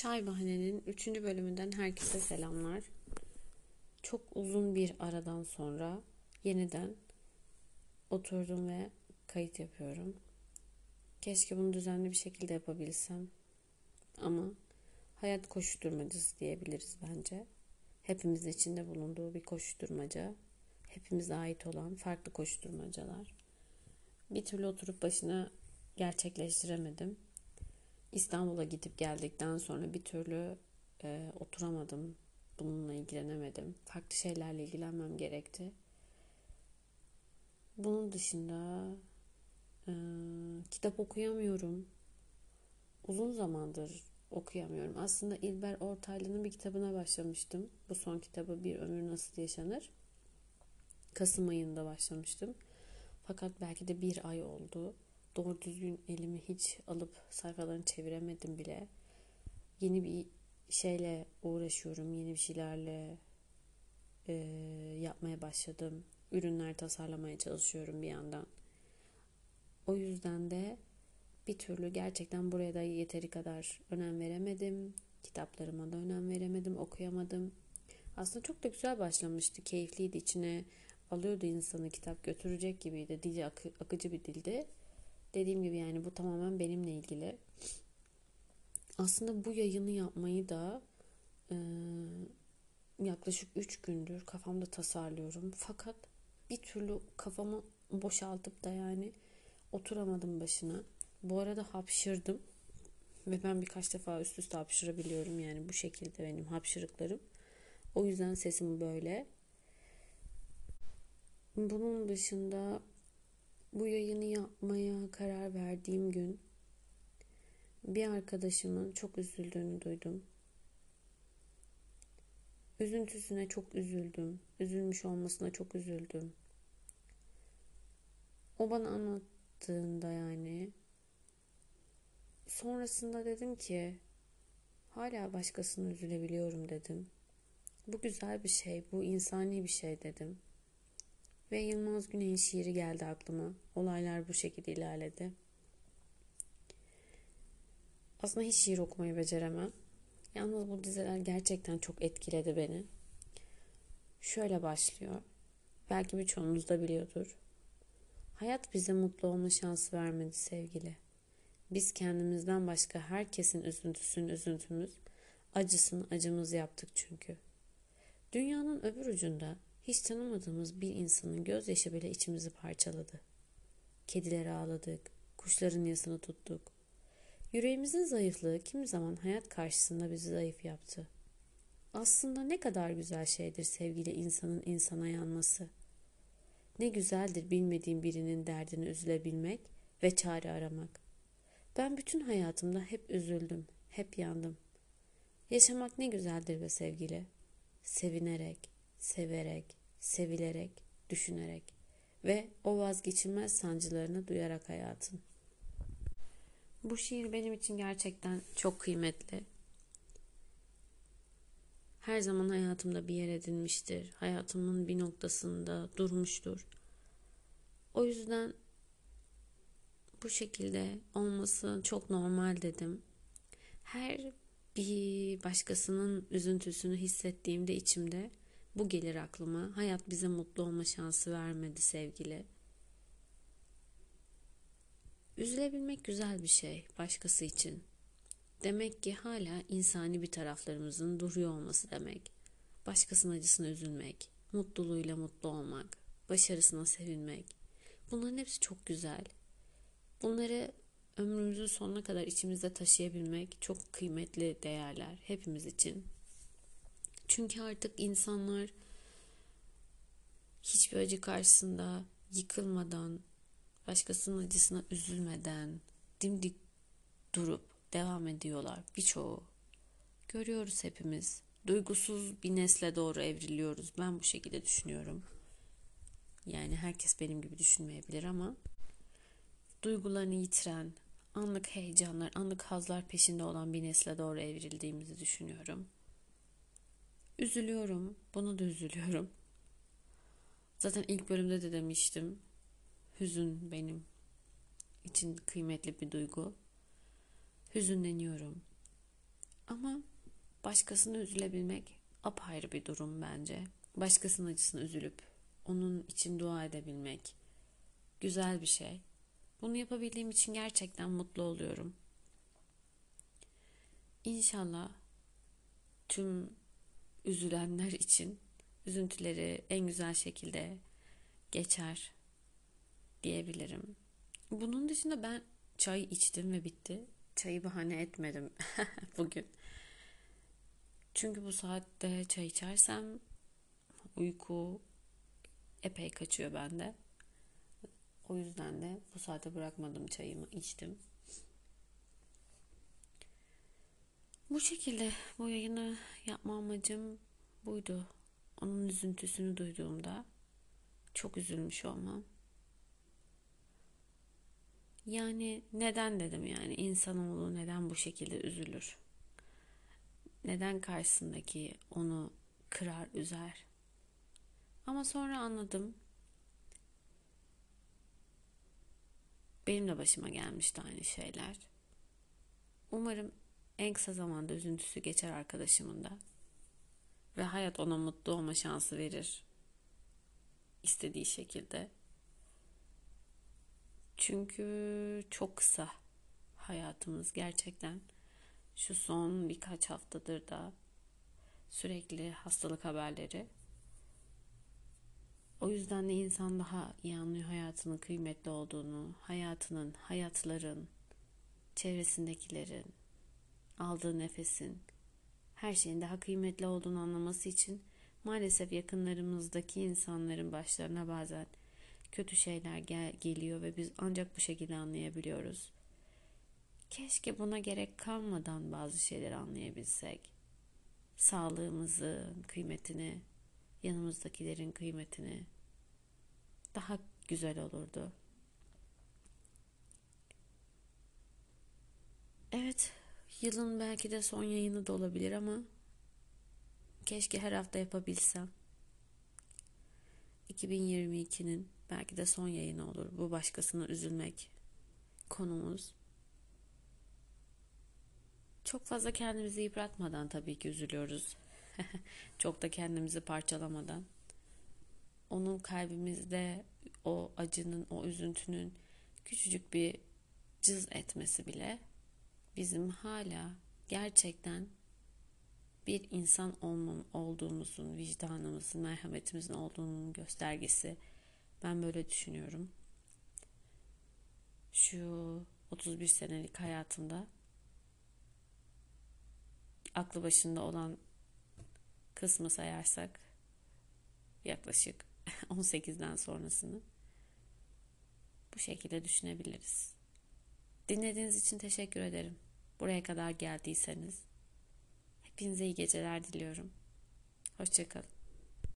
Çay Bahane'nin 3. bölümünden herkese selamlar. Çok uzun bir aradan sonra yeniden oturdum ve kayıt yapıyorum. Keşke bunu düzenli bir şekilde yapabilsem. Ama hayat koşturmacası diyebiliriz bence. Hepimiz içinde bulunduğu bir koşturmaca. Hepimize ait olan farklı koşturmacalar. Bir türlü oturup başına gerçekleştiremedim İstanbul'a gidip geldikten sonra bir türlü e, oturamadım. Bununla ilgilenemedim. Farklı şeylerle ilgilenmem gerekti. Bunun dışında e, kitap okuyamıyorum. Uzun zamandır okuyamıyorum. Aslında İlber Ortaylı'nın bir kitabına başlamıştım. Bu son kitabı Bir Ömür Nasıl Yaşanır. Kasım ayında başlamıştım. Fakat belki de bir ay oldu doğru düzgün elimi hiç alıp sayfalarını çeviremedim bile. Yeni bir şeyle uğraşıyorum. Yeni bir şeylerle e, yapmaya başladım. Ürünler tasarlamaya çalışıyorum bir yandan. O yüzden de bir türlü gerçekten buraya da yeteri kadar önem veremedim. Kitaplarıma da önem veremedim, okuyamadım. Aslında çok da güzel başlamıştı, keyifliydi. içine alıyordu insanı kitap götürecek gibiydi. Dili akı, akıcı bir dildi. Dediğim gibi yani bu tamamen benimle ilgili. Aslında bu yayını yapmayı da e, yaklaşık 3 gündür kafamda tasarlıyorum. Fakat bir türlü kafamı boşaltıp da yani oturamadım başına. Bu arada hapşırdım. Ve ben birkaç defa üst üste hapşırabiliyorum. Yani bu şekilde benim hapşırıklarım. O yüzden sesim böyle. Bunun dışında bu yayını yapmaya karar verdiğim gün bir arkadaşımın çok üzüldüğünü duydum. Üzüntüsüne çok üzüldüm. Üzülmüş olmasına çok üzüldüm. O bana anlattığında yani sonrasında dedim ki hala başkasını üzülebiliyorum dedim. Bu güzel bir şey, bu insani bir şey dedim. Ve Yılmaz Güney'in şiiri geldi aklıma. Olaylar bu şekilde ilerledi. Aslında hiç şiir okumayı beceremem. Yalnız bu dizeler gerçekten çok etkiledi beni. Şöyle başlıyor. Belki birçoğunuz da biliyordur. Hayat bize mutlu olma şansı vermedi sevgili. Biz kendimizden başka herkesin üzüntüsünü üzüntümüz, acısını acımız yaptık çünkü. Dünyanın öbür ucunda hiç tanımadığımız bir insanın gözyaşı bile içimizi parçaladı. Kedileri ağladık, kuşların yasını tuttuk. Yüreğimizin zayıflığı kimi zaman hayat karşısında bizi zayıf yaptı. Aslında ne kadar güzel şeydir sevgili insanın insana yanması. Ne güzeldir bilmediğim birinin derdini üzülebilmek ve çare aramak. Ben bütün hayatımda hep üzüldüm, hep yandım. Yaşamak ne güzeldir be sevgili. Sevinerek, severek, sevilerek, düşünerek ve o vazgeçilmez sancılarını duyarak hayatın. Bu şiir benim için gerçekten çok kıymetli. Her zaman hayatımda bir yer edinmiştir. Hayatımın bir noktasında durmuştur. O yüzden bu şekilde olması çok normal dedim. Her bir başkasının üzüntüsünü hissettiğimde içimde bu gelir aklıma. Hayat bize mutlu olma şansı vermedi sevgili. Üzülebilmek güzel bir şey başkası için. Demek ki hala insani bir taraflarımızın duruyor olması demek. Başkasının acısına üzülmek, mutluluğuyla mutlu olmak, başarısına sevinmek. Bunların hepsi çok güzel. Bunları ömrümüzün sonuna kadar içimizde taşıyabilmek çok kıymetli değerler hepimiz için. Çünkü artık insanlar hiçbir acı karşısında yıkılmadan, başkasının acısına üzülmeden dimdik durup devam ediyorlar birçoğu. Görüyoruz hepimiz. Duygusuz bir nesle doğru evriliyoruz. Ben bu şekilde düşünüyorum. Yani herkes benim gibi düşünmeyebilir ama duygularını yitiren, anlık heyecanlar, anlık hazlar peşinde olan bir nesle doğru evrildiğimizi düşünüyorum. Üzülüyorum. Bunu da üzülüyorum. Zaten ilk bölümde de demiştim. Hüzün benim için kıymetli bir duygu. Hüzünleniyorum. Ama başkasını üzülebilmek apayrı bir durum bence. Başkasının acısını üzülüp onun için dua edebilmek güzel bir şey. Bunu yapabildiğim için gerçekten mutlu oluyorum. İnşallah tüm üzülenler için üzüntüleri en güzel şekilde geçer diyebilirim. Bunun dışında ben çay içtim ve bitti. Çayı bahane etmedim bugün. Çünkü bu saatte çay içersem uyku epey kaçıyor bende. O yüzden de bu saate bırakmadım çayımı içtim. Bu şekilde bu yayını yapma amacım buydu. Onun üzüntüsünü duyduğumda çok üzülmüş olmam. Yani neden dedim yani insanoğlu neden bu şekilde üzülür? Neden karşısındaki onu kırar, üzer? Ama sonra anladım. Benim de başıma gelmişti aynı şeyler. Umarım en kısa zamanda üzüntüsü geçer arkadaşımın da. Ve hayat ona mutlu olma şansı verir. istediği şekilde. Çünkü çok kısa hayatımız gerçekten. Şu son birkaç haftadır da sürekli hastalık haberleri. O yüzden de insan daha iyi anlıyor hayatının kıymetli olduğunu, hayatının, hayatların, çevresindekilerin, aldığı nefesin, her şeyin daha kıymetli olduğunu anlaması için maalesef yakınlarımızdaki insanların başlarına bazen kötü şeyler gel geliyor ve biz ancak bu şekilde anlayabiliyoruz. Keşke buna gerek kalmadan bazı şeyleri anlayabilsek. Sağlığımızın kıymetini, yanımızdakilerin kıymetini daha güzel olurdu. Evet, yılın belki de son yayını da olabilir ama keşke her hafta yapabilsem. 2022'nin belki de son yayını olur. Bu başkasına üzülmek konumuz. Çok fazla kendimizi yıpratmadan tabii ki üzülüyoruz. Çok da kendimizi parçalamadan. Onun kalbimizde o acının, o üzüntünün küçücük bir cız etmesi bile bizim hala gerçekten bir insan olmam, olduğumuzun, vicdanımızın, merhametimizin olduğunun göstergesi. Ben böyle düşünüyorum. Şu 31 senelik hayatımda aklı başında olan kısmı sayarsak yaklaşık 18'den sonrasını bu şekilde düşünebiliriz. Dinlediğiniz için teşekkür ederim. Buraya kadar geldiyseniz hepinize iyi geceler diliyorum. Hoşçakalın.